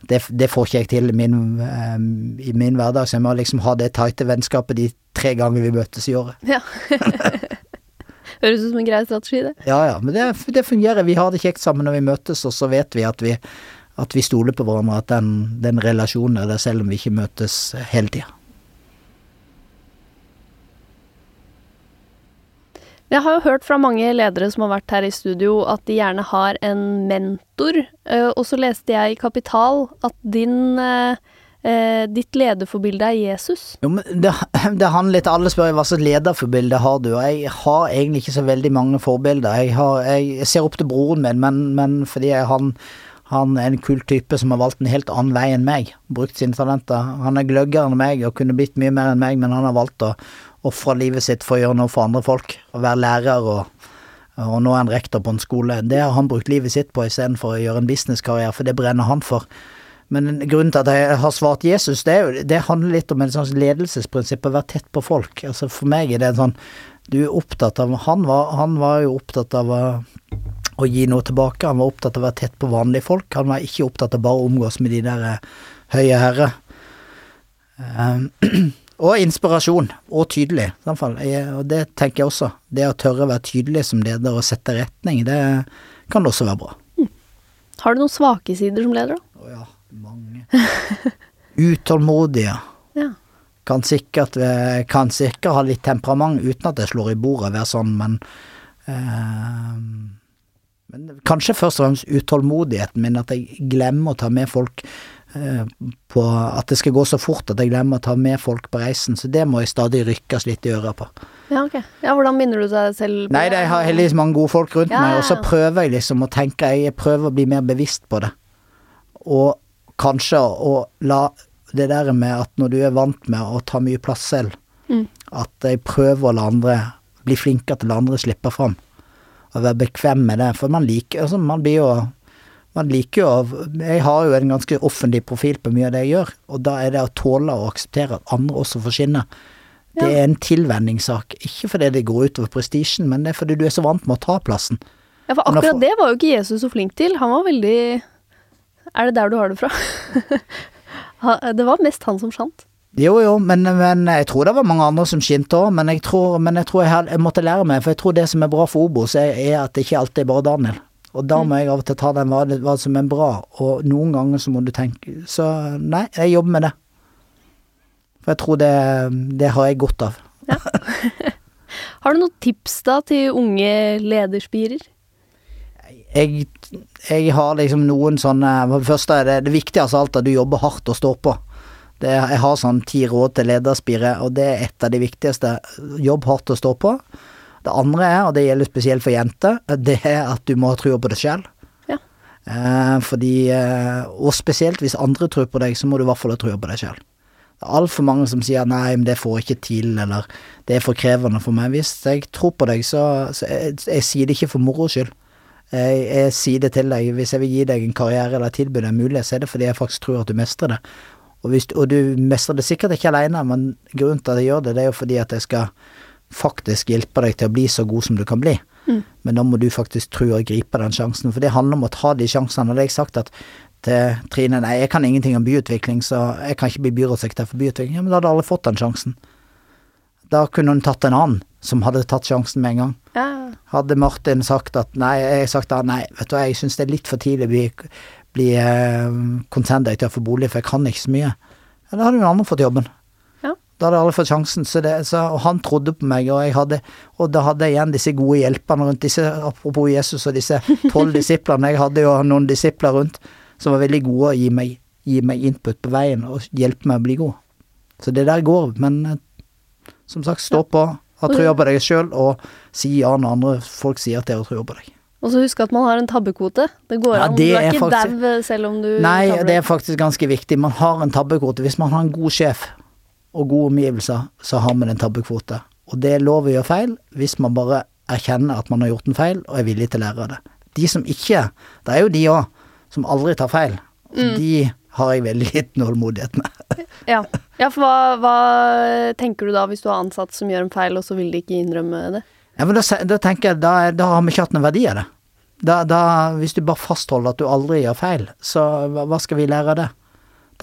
det, det får ikke jeg til min, um, i min hverdag, så jeg må liksom ha det tighte vennskapet de tre ganger vi møtes i året. Ja. Høres ut som en grei strategi, det. Ja ja, men det, det fungerer. Vi har det kjekt sammen når vi møtes, og så vet vi at vi, at vi stoler på hverandre, at den, den relasjonen er der selv om vi ikke møtes hele tida. Jeg har jo hørt fra mange ledere som har vært her i studio, at de gjerne har en mentor. Eh, og så leste jeg i Kapital at din, eh, eh, ditt lederforbilde er Jesus. Jo, men det, det handler litt Alle spør hva slags lederforbilde har du, og jeg har egentlig ikke så veldig mange forbilder. Jeg, har, jeg ser opp til broren min, men, men fordi jeg, han, han er en kul type som har valgt en helt annen vei enn meg, brukt sine talenter. Han er gløggere enn meg og kunne blitt mye mer enn meg, men han har valgt å ofre livet sitt for å gjøre noe for andre folk. Å være lærer og, og nå er han rektor på en skole. Det har han brukt livet sitt på istedenfor å gjøre en businesskarriere, for det brenner han for. Men grunnen til at jeg har svart Jesus, det, jo, det handler litt om et sånt ledelsesprinsipp, å være tett på folk. Altså For meg er det en sånn Du er opptatt av Han var, han var jo opptatt av å, å gi noe tilbake. Han var opptatt av å være tett på vanlige folk. Han var ikke opptatt av bare å omgås med de der eh, høye herrer. Um, Og inspirasjon, og tydelig, i hvert fall. Og det tenker jeg også. Det å tørre å være tydelig som leder og sette retning, det kan også være bra. Mm. Har du noen svake sider som leder, da? Å ja, mange. Utålmodige. Ja. Kan sikkert, kan sikkert ha litt temperament uten at jeg slår i bordet og være sånn, men eh, men kanskje først og fremst utålmodigheten min, at jeg glemmer å ta med folk på at det skal gå så fort at jeg glemmer å ta med folk på reisen, så det må jeg stadig rykkes litt i øret på. Ja, ok. Ja, hvordan minner du deg selv på Nei, jeg har heldigvis mange gode folk rundt ja, meg, og så prøver jeg liksom å tenke, jeg prøver å bli mer bevisst på det. Og kanskje å la det der med at når du er vant med å ta mye plass selv, mm. at jeg prøver å la andre bli flinkere til å la andre slippe fram. Og være bekvem med det, for man liker altså man blir jo man liker jo Jeg har jo en ganske offentlig profil på mye av det jeg gjør, og da er det å tåle å akseptere at andre også får skinne. Det er en tilvenningssak. Ikke fordi det går utover prestisjen, men det er fordi du er så vant med å ta plassen. Ja, for akkurat det var jo ikke Jesus så flink til. Han var veldig Er det der du har det fra? det var mest han som skjant. Jo, jo, men, men, jeg tror det var mange andre som skinte òg. Men, jeg tror, men jeg tror jeg, jeg, måtte lære meg, for jeg tror det som er bra for Obos, er, er at det ikke alltid er bare Daniel. Og da må jeg av og til ta den hva, hva som er bra, og noen ganger så må du tenke Så nei, jeg jobber med det. For jeg tror det, det har jeg godt av. Ja. har du noen tips da til unge lederspirer? Jeg, jeg, har liksom noen sånne For det første er det det viktigste av alt at du jobber hardt og står på. Det, jeg har sånn ti råd til lederspire, og det er et av de viktigste. Jobb hardt og stå på. Det andre er, og det gjelder spesielt for jenter, det er at du må ha trua på deg sjøl. Ja. Eh, fordi eh, Og spesielt hvis andre tror på deg, så må du i hvert fall ha trua på deg sjøl. Det er altfor mange som sier 'nei, men det får jeg ikke til', eller 'det er for krevende for meg'. Hvis jeg tror på deg, så, så jeg, jeg sier det ikke for moro skyld. Jeg, jeg, sier det til deg. Hvis jeg vil gi deg en karriere eller tilby deg en mulighet, så er det fordi jeg faktisk tror at du mestrer det. Og, hvis, og du mestrer det sikkert ikke alene, men grunnen til at jeg gjør det, det er jo fordi at jeg skal faktisk hjelpe deg til å bli så god som du kan bli. Mm. Men da må du faktisk tro og gripe den sjansen, for det handler om å ta de sjansene. Og det har jeg sagt at til Trine nei, jeg kan ingenting om byutvikling, så jeg kan ikke bli byrådssekretær for byutvikling. Ja, men da hadde alle fått den sjansen. Da kunne hun tatt en annen som hadde tatt sjansen med en gang. Ja. Hadde Martin sagt at nei, jeg sagt da nei, vet du hva, jeg syns det er litt for tidlig å bli, bli eh, konserndirektør for bolig, for jeg kan ikke så mye. Ja, da hadde hun andre fått jobben. Da hadde jeg aldri fått sjansen. Så det, så, og han trodde på meg, og, hadde, og da hadde jeg igjen disse gode hjelperne rundt disse, apropos Jesus og disse tolv disiplene. Jeg hadde jo noen disipler rundt som var veldig gode å gi meg, gi meg input på veien og hjelpe meg å bli god. Så det der går, men eh, som sagt, stå på, ha trua på deg sjøl, og si ja når andre folk sier at de har trua på deg. Og så husk at man har en tabbekvote. Det går ja, an. Du er, er ikke dau selv om du Nei, det er faktisk ganske viktig. Man har en tabbekvote. Hvis man har en god sjef, og gode omgivelser, så har man en tabbekvote. Og det er lov å gjøre feil hvis man bare erkjenner at man har gjort en feil og er villig til å lære av det. De som ikke Det er jo de òg, som aldri tar feil. Mm. De har jeg veldig liten tålmodighet med. ja. ja, for hva, hva, tenker du da hvis du har ansatt som gjør en feil, og så vil de ikke innrømme det? Ja, men da, da tenker jeg, da, da, har vi ikke hatt noen verdi av det. Da, da, hvis du bare fastholder at du aldri gjør feil, så hva skal vi lære av det?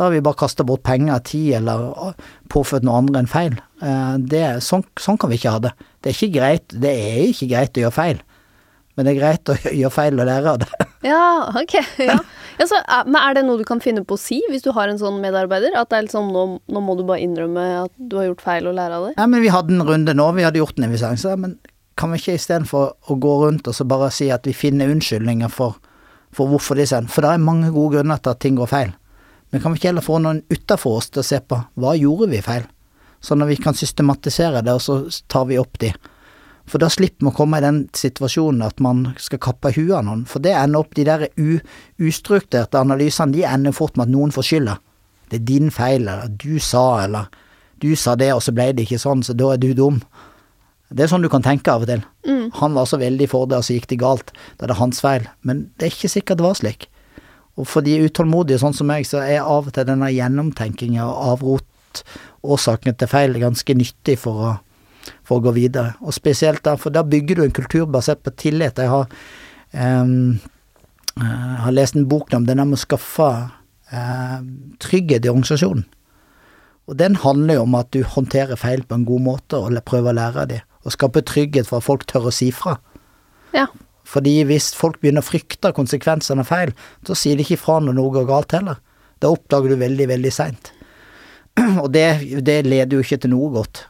Da har vi bare kasta bort penger, tid eller påført noe andre en feil. Eh, det, sånn, sånn, kan vi ikke ha det. Det er ikke greit, det er ikke greit å gjøre feil, men det er greit å gjøre feil og lære av det. Ja, ok. Ja. Ja, så, men er det noe du kan finne på å si hvis du har en sånn medarbeider? At det er liksom, nå, nå må du bare innrømme at du har gjort feil og lære av det? Ja, men vi hadde en runde nå, vi hadde gjort en investering, så men kan vi ikke istedenfor å gå rundt og så bare si at vi finner unnskyldninger for, for hvorfor de sender For det er mange gode grunner til at ting går feil. Men kan vi ikke heller få noen utafor oss til å se på hva gjorde vi feil? Sånn at vi kan systematisere det, og så tar vi opp de. For da slipper vi å komme i den situasjonen at man skal kappe huet av noen. For det ender opp de der ustrukturerte analysene, de ender fort med at noen får skylda. Det er din feil, eller du sa, eller du sa det, og så ble det ikke sånn, så da er du dum. Det er sånn du kan tenke av og til. Mm. Han var så veldig for det, og så gikk det galt. Da er det hans feil. Men det er ikke sikkert det var slik. Og for de utålmodige sånn som meg, så er av og til denne gjennomtenkinga og avrot årsakene til feil ganske nyttig for å, for å gå videre. Og spesielt da, for da bygger du en kultur basert på tillit. Jeg har, um, jeg har lest en bok om det der med å skaffe uh, trygghet i organisasjonen. Og den handler jo om at du håndterer feil på en god måte og prøver å lære av dem. Og skape trygghet for at folk tør å si fra. Ja. Fordi hvis folk begynner å frykte konsekvensene av feil, så sier de ikke fra når noe går galt heller. Da oppdager du veldig, veldig seint. Og det, det, leder jo ikke til noe godt.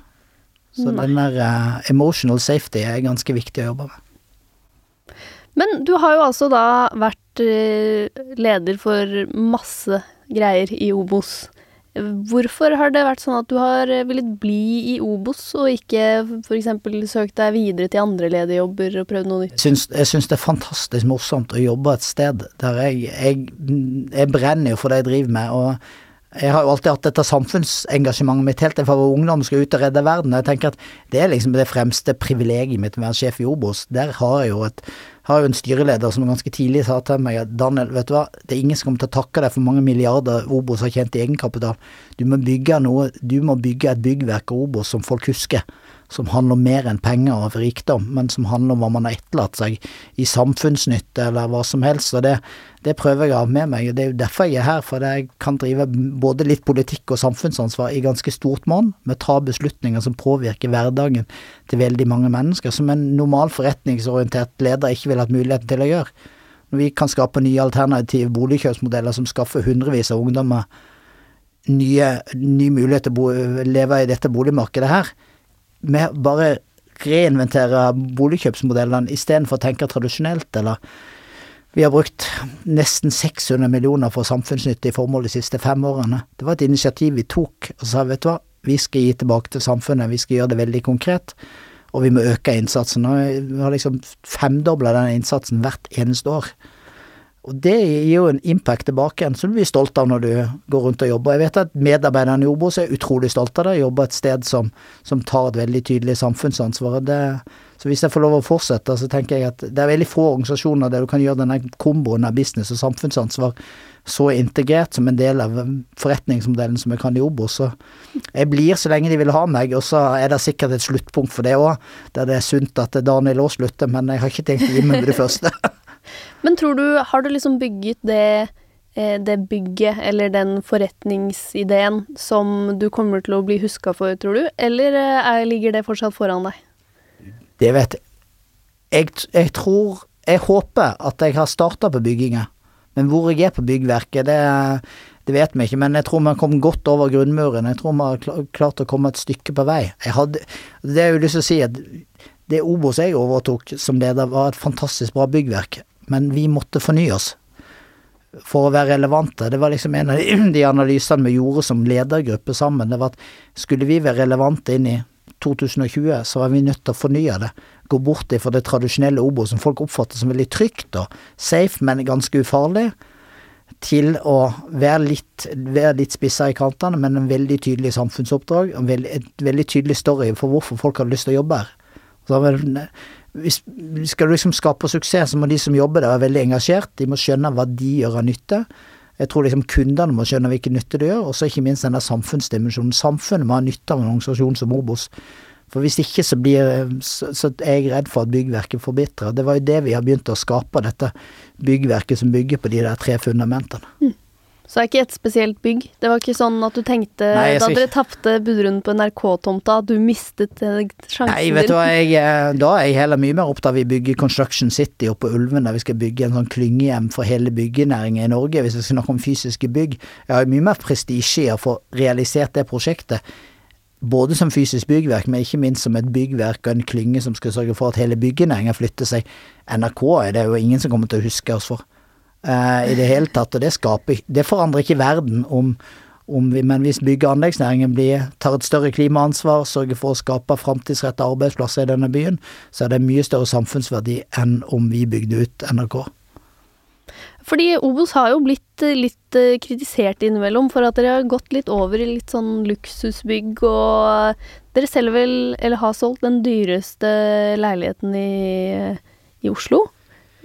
Så Nei. den der uh, emotional safety er ganske viktig å jobbe med. Men du har jo altså da vært uh, leder for masse greier i Obos. Hvorfor har det vært sånn at du har villet bli i Obos, og ikke f.eks. søkt deg videre til andre lederjobber og prøvd noe nytt? Syns, jeg syns det er fantastisk morsomt å jobbe et sted der jeg, jeg, jeg brenner jo for det jeg driver med. og jeg har jo alltid hatt dette samfunnsengasjementet mitt helt til jeg var ungdom skal ut og redde verden. Jeg tenker at det er liksom det fremste privilegiet mitt med å være sjef i Obos. Der har jeg jo, et, har jo en styreleder som ganske tidlig sa til meg at Daniel, vet du hva, det er ingen som kommer til å takke deg for mange milliarder Obos har tjent i egenkapital. Du må bygge noe, du må bygge et byggverk av Obos som folk husker som handler om mer enn penger og rikdom, men som handler om hva man har etterlatt seg i samfunnsnytte eller hva som helst. Og det, det prøver jeg å ha med meg. Det er jo derfor jeg er her, for jeg kan drive både litt politikk og samfunnsansvar i ganske stort monn, med å ta beslutninger som påvirker hverdagen til veldig mange mennesker, som en normal forretningsorientert leder ikke ville hatt muligheten til å gjøre. Når vi kan skape nye alternative boligkjøpsmodeller som skaffer hundrevis av ungdommer nye, ny mulighet til å bo, leve i dette boligmarkedet her, med bare reinventerer boligkjøpsmodellene istedenfor å tenke tradisjonelt, eller vi har brukt nesten 600 millioner for samfunnsnyttige formål de siste fem årene. Det var et initiativ vi tok og sa vet du hva, vi skal gi tilbake til samfunnet, vi skal gjøre det veldig konkret, og vi må øke innsatsen. Og vi har liksom femdobla den innsatsen hvert eneste år. Og det gir jo en impact tilbake igjen, som du blir stolt av når du går rundt og jobber. Jeg vet at medarbeiderne i Obos er utrolig stolte av det, jobber et sted som, som tar et veldig tydelig samfunnsansvar. Det, så hvis jeg får lov å fortsette, så tenker jeg at det er veldig få organisasjoner der du kan gjøre denne komboen av business og samfunnsansvar så integrert som en del av forretningsmodellen som jeg kan i Obos. Så jeg blir så lenge de vil ha meg, og så er det sikkert et sluttpunkt for det òg, der det er sunt at Daniel òg slutter, men jeg har ikke tenkt å gi meg med det første. Men tror du, har du liksom bygget det, det bygget, eller den forretningsideen, som du kommer til å bli huska for, tror du? Eller er, ligger det fortsatt foran deg? Det vet. Jeg, jeg tror Jeg håper at jeg har starta på bygginga, men hvor jeg er på byggverket, det, det vet vi ikke. Men jeg tror vi har kommet godt over grunnmuren. Jeg tror vi har klart å komme et stykke på vei. Jeg hadde, det er jo lyst til å si at det Obos jeg overtok som leder, var et fantastisk bra byggverk men vi måtte fornye oss for å være relevante. Det var liksom en av de analysene vi gjorde som ledergruppe sammen. Det var at skulle vi være relevante inn i 2020, så var vi nødt til å fornye det. Gå bort fra det tradisjonelle Obo som folk oppfatter som veldig trygt og safe, men ganske ufarlig, til å være litt, være litt spissa i kantene, men en veldig tydelig samfunnsoppdrag. En veldig, et veldig tydelig story for hvorfor folk hadde lyst til å jobbe her. Så hvis, skal du liksom skape suksess, så må de som jobber der være veldig engasjert. De må skjønne hva de gjør av nytte. Jeg tror liksom kundene må skjønne hvilken nytte de gjør, og så ikke minst den der samfunnsdimensjonen. Samfunnet må ha nytte av en organisasjon som Obos. For hvis ikke så blir så, så er jeg redd for at byggverket forbitrer. Det var jo det vi har begynt å skape, dette byggverket som bygger på de der tre fundamentene. Mm. Så det er ikke et spesielt bygg? Det var ikke sånn at du tenkte Nei, da dere tapte budrunden på NRK-tomta, du mistet sjansen Nei, vet du hva, jeg, da er jeg heller mye mer opptatt av å bygge Construction City oppe på Ulven, der vi skal bygge en sånn klyngehjem for hele byggenæringen i Norge, hvis vi skal snakke om fysiske bygg. Jeg har mye mer prestisje i å få realisert det prosjektet. både som fysisk byggverk, men ikke minst som et byggverk og en klynge som skal sørge for at hele byggenæringen flytter seg. NRK er det jo ingen som kommer til å huske oss for uh, i det hele tatt, og det skaper Det forandrer ikke verden om, om vi, men hvis bygg- og anleggsnæringen blir, tar et større klimaansvar, sørger for å skape framtidsrettede arbeidsplasser i denne byen, så er det mye større samfunnsverdi enn om vi bygde ut NRK. Fordi Obos har jo blitt eh, litt eh, kritisert innimellom for at dere har gått litt over i litt sånn luksusbygg, og dere selger vel, eller har solgt, den dyreste leiligheten i, i Oslo?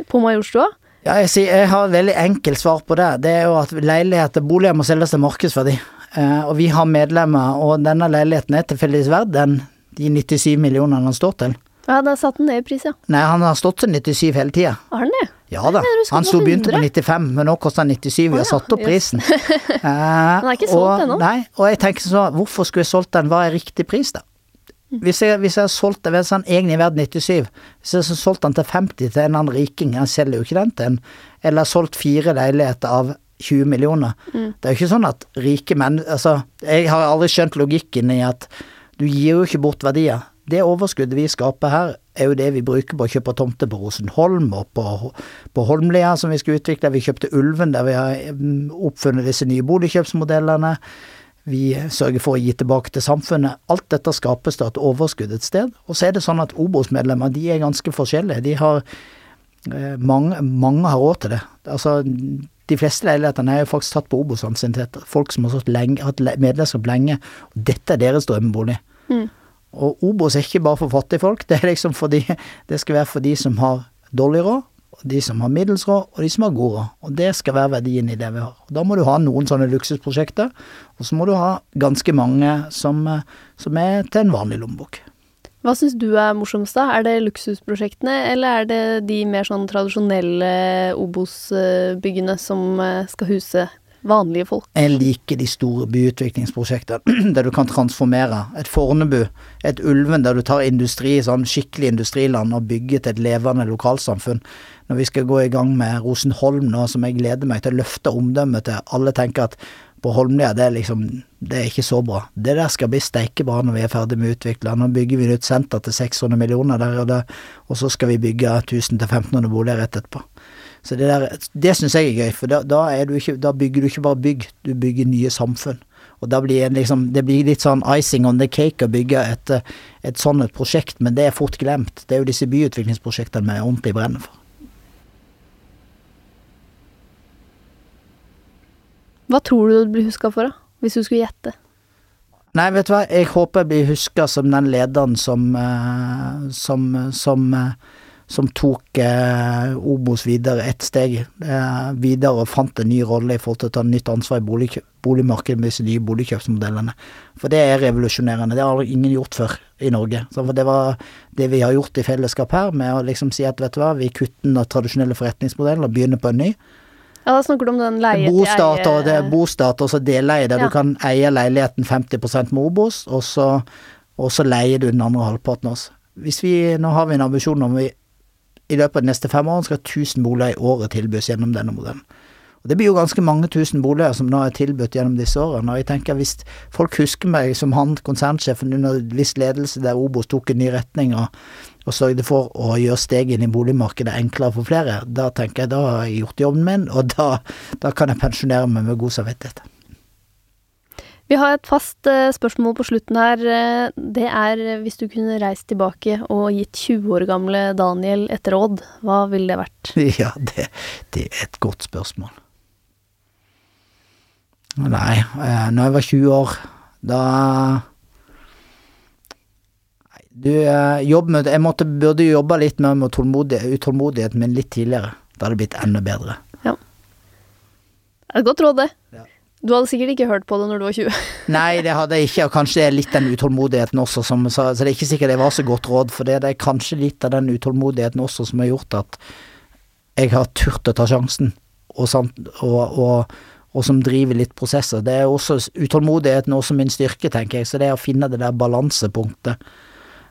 På Majorstua? Ja, jeg, sier, jeg har et veldig enkelt svar på det. Det er jo at leiligheter, boliger må selges til markedsverdi. Eh, og vi har medlemmer, og denne leiligheten er tilfeldigvis verdt den de 97 millionene den står til. Ja, da satt den ned i pris, ja. Nei, han har stått til 97 hele tida. Har han det? Ja da. Han sto begynte på 95, men nå koster han 97. Vi har ja. satt opp prisen. Eh, Den er ikke solgt ennå. Nei, og jeg tenker sånn, hvorfor skulle jeg solgt den? Hva er riktig pris, da? Hvis jeg, hvis jeg har solgt den, hvis han egentlig er verdt 97, hvis jeg har solgt den til 50 til en eller annen riking, han selger jo ikke den til en, eller har solgt fire leiligheter av 20 millioner. Mm. Det er jo ikke sånn at rike menn Altså, jeg har aldri skjønt logikken i at du gir jo ikke bort verdier. Det overskuddet vi skaper her, er jo det vi bruker på å kjøpe tomter på Rosenholm og på, på Holmlia, som vi skal utvikle. Vi kjøpte Ulven, der vi har mm, oppfunnet disse nye boligkjøpsmodellene. Vi sørger for å gi tilbake til samfunnet. Alt dette skapes da et overskudd et sted. Og så er det sånn at Obos-medlemmer de er ganske forskjellige. De har eh, mange, mange har råd til det. Altså, de fleste leilighetene er jo faktisk tatt på Obos-ansiennitet. Folk som har lenge, hatt medlemskap lenge. Og dette er deres drømmebolig. Mm. Og Obos er ikke bare for fattigfolk, det er liksom fordi Det skal være for de som har dårlig råd, de som har middels råd, og de som har god råd. Og det skal være verdien i det vi har. Da må du ha noen sånne luksusprosjekter, og så må du ha ganske mange som, eh, som er til en vanlig lommebok. Hva syns du er morsomst, da? Er det luksusprosjektene, eller er det de mer sånn tradisjonelle Obos-byggene som eh, skal huse vanlige folk? Jeg liker de store byutviklingsprosjektene der du kan transformere. Et Fornebu, et Ulven der du tar industri, sånn skikkelig industriland og bygger til et levende lokalsamfunn. Når vi skal gå i gang med Rosenholm nå, som jeg gleder meg til å løfte omdømmet til. Alle tenker at på Holmlia, det er liksom Det er ikke så bra. Det der skal bli steikebra når vi er ferdig med å utvikle. Nå bygger vi nytt senter til 600 millioner der, og, det, og så skal vi bygge 1000-1500 boliger rett etterpå. Så det der, det syns jeg er gøy, for da, da, du ikke, da bygger du ikke bare bygg, du bygger nye samfunn. Og da blir liksom, det blir litt sånn icing on the cake å bygge et, et sånn et prosjekt, men det er fort glemt. Det er jo disse byutviklingsprosjektene vi ordentlig brenner for. Hva tror du du blir huska for, da? Hvis du skulle gjette? Nei, vet du hva, jeg håper jeg blir huska som den lederen som eh, som, som, eh, som tok eh, Obos videre ett steg eh, videre og fant en ny rolle i forhold til å ta nytt ansvar i bolig, boligmarkedet med disse nye boligkjøpsmodellene. For det er revolusjonerende. Det har ingen gjort før i Norge. Så for det var det vi har gjort i fellesskap her, med å liksom si at vet du hva, vi kutter den tradisjonelle forretningsmodellen og begynner på en ny. Ja, da snakker du om den leie til Bostat og det er eie bostat og så deleie, der Ja. du kan eie leiligheten 50 med Obos, og så, og så leier du den andre halvparten også. Hvis vi, nå har vi en ambisjon om vi i løpet av de neste fem årene skal 1000 boliger i året tilbys gjennom denne modellen. Og Det blir jo ganske mange tusen boliger som nå er tilbudt gjennom disse årene. Og jeg tenker hvis folk husker meg som han konsernsjefen under viss ledelse der Obos tok en ny retning og, og sørget for å gjøre steget inn i boligmarkedet enklere for flere, da tenker jeg da har jeg gjort jobben min, og da, da kan jeg pensjonere meg med god samvittighet. Vi har et fast eh, spørsmål på slutten her. Eh, det er eh, hvis du kunne reist tilbake og gitt 20 år gamle Daniel et råd, hva ville det vært? Ja, det, det er et godt spørsmål. Nei, når jeg var 20 år, da Du, jobb med Jeg måtte, burde jobba litt mer med utålmodighet, min litt tidligere. Da hadde det blitt enda bedre. Ja. Det er et godt råd, det. Ja. Du hadde sikkert ikke hørt på det når du var 20. Nei, det hadde jeg ikke, og kanskje det er litt den utålmodigheten også som Så, det er ikke sikkert det var så godt råd, for det, er kanskje litt av den utålmodigheten også som har gjort at jeg har turt å ta sjansen, og, samt, og, og, og som driver litt prosesser. Det er også utålmodigheten også min styrke, tenker jeg, så det er å finne det der balansepunktet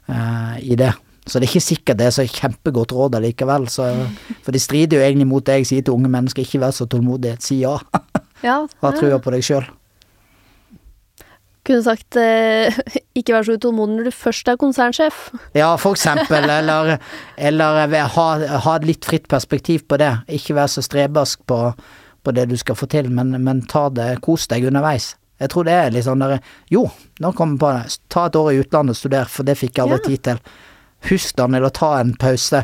uh, i det. Så det er ikke sikkert det er så kjempegodt råd allikevel, så, for det strider jo egentlig mot det jeg sier til unge mennesker, ikke vær så tålmodig, si ja. Ja, Ha trua på deg sjøl. Kunne sagt eh, ikke vær så utålmodig når du først er konsernsjef. Ja, for eksempel. Eller, eller ha, ha et litt fritt perspektiv på det. Ikke være så strebersk på, på det du skal få til, men, men ta det, kos deg underveis. Jeg tror det er litt sånn der Jo, nå kommer jeg på det. Ta et år i utlandet og studer, for det fikk jeg aldri Ja. tid til. Husk Daniel å ta en pause.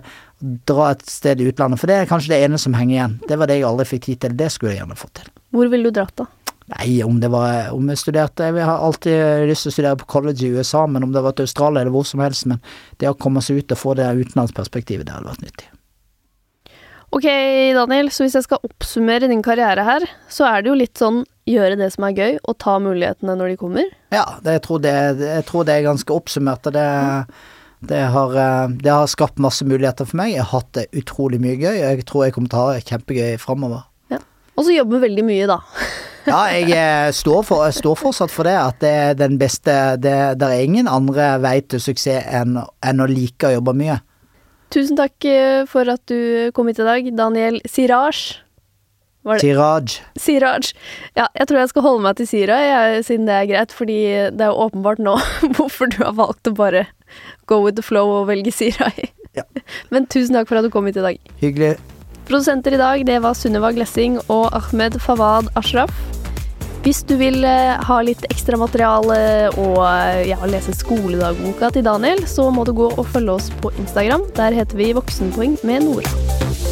Dra et sted i utlandet, for det er kanskje det ene som henger igjen. Det var det jeg aldri fikk tid til. Det skulle jeg gjerne fått til. Hvor ville du dratt, da? Nei, om det var Om jeg studerte Jeg har alltid lyst til å studere på college i USA, men om det var til Australia eller hvor som helst. Men det å komme seg ut og få det utenlandsperspektivet, det hadde vært nyttig. Ok, Daniel, så hvis jeg skal oppsummere din karriere her, så er det jo litt sånn gjøre det som er gøy, og ta mulighetene når de kommer. Ja, det, jeg, tror det, jeg tror det er ganske oppsummert, og det, det, har, eh, det har skapt masse muligheter for meg. Jeg har hatt det utrolig mye gøy, og jeg tror jeg kommer til å ha det kjempegøy framover. Og så jobbe veldig mye, da. Ja, jeg eh, står, for, jeg står fortsatt for det, at det er den beste Det, der er ingen andre vei til suksess enn, enn å like å jobbe mye. Tusen takk eh, for at du kom hit i dag, Daniel Siraj. Var det? Siraj. Siraj. Ja, jeg tror jeg skal holde meg til Sira, jeg, siden det er greit, fordi det er jo åpenbart nå hvorfor du har valgt å bare go with the flow og velge Siraj. Ja. Men tusen takk for at du kom hit i dag. Hyggelig. Produsenter i dag, det var Sunniva Glessing og Ahmed Fawad Ashraf. Hvis du vil eh, ha litt ekstra materiale og eh, ja, lese skoledagboka til Daniel, så må du gå og følge oss på Instagram. Der heter vi Voksenpoeng med Nora.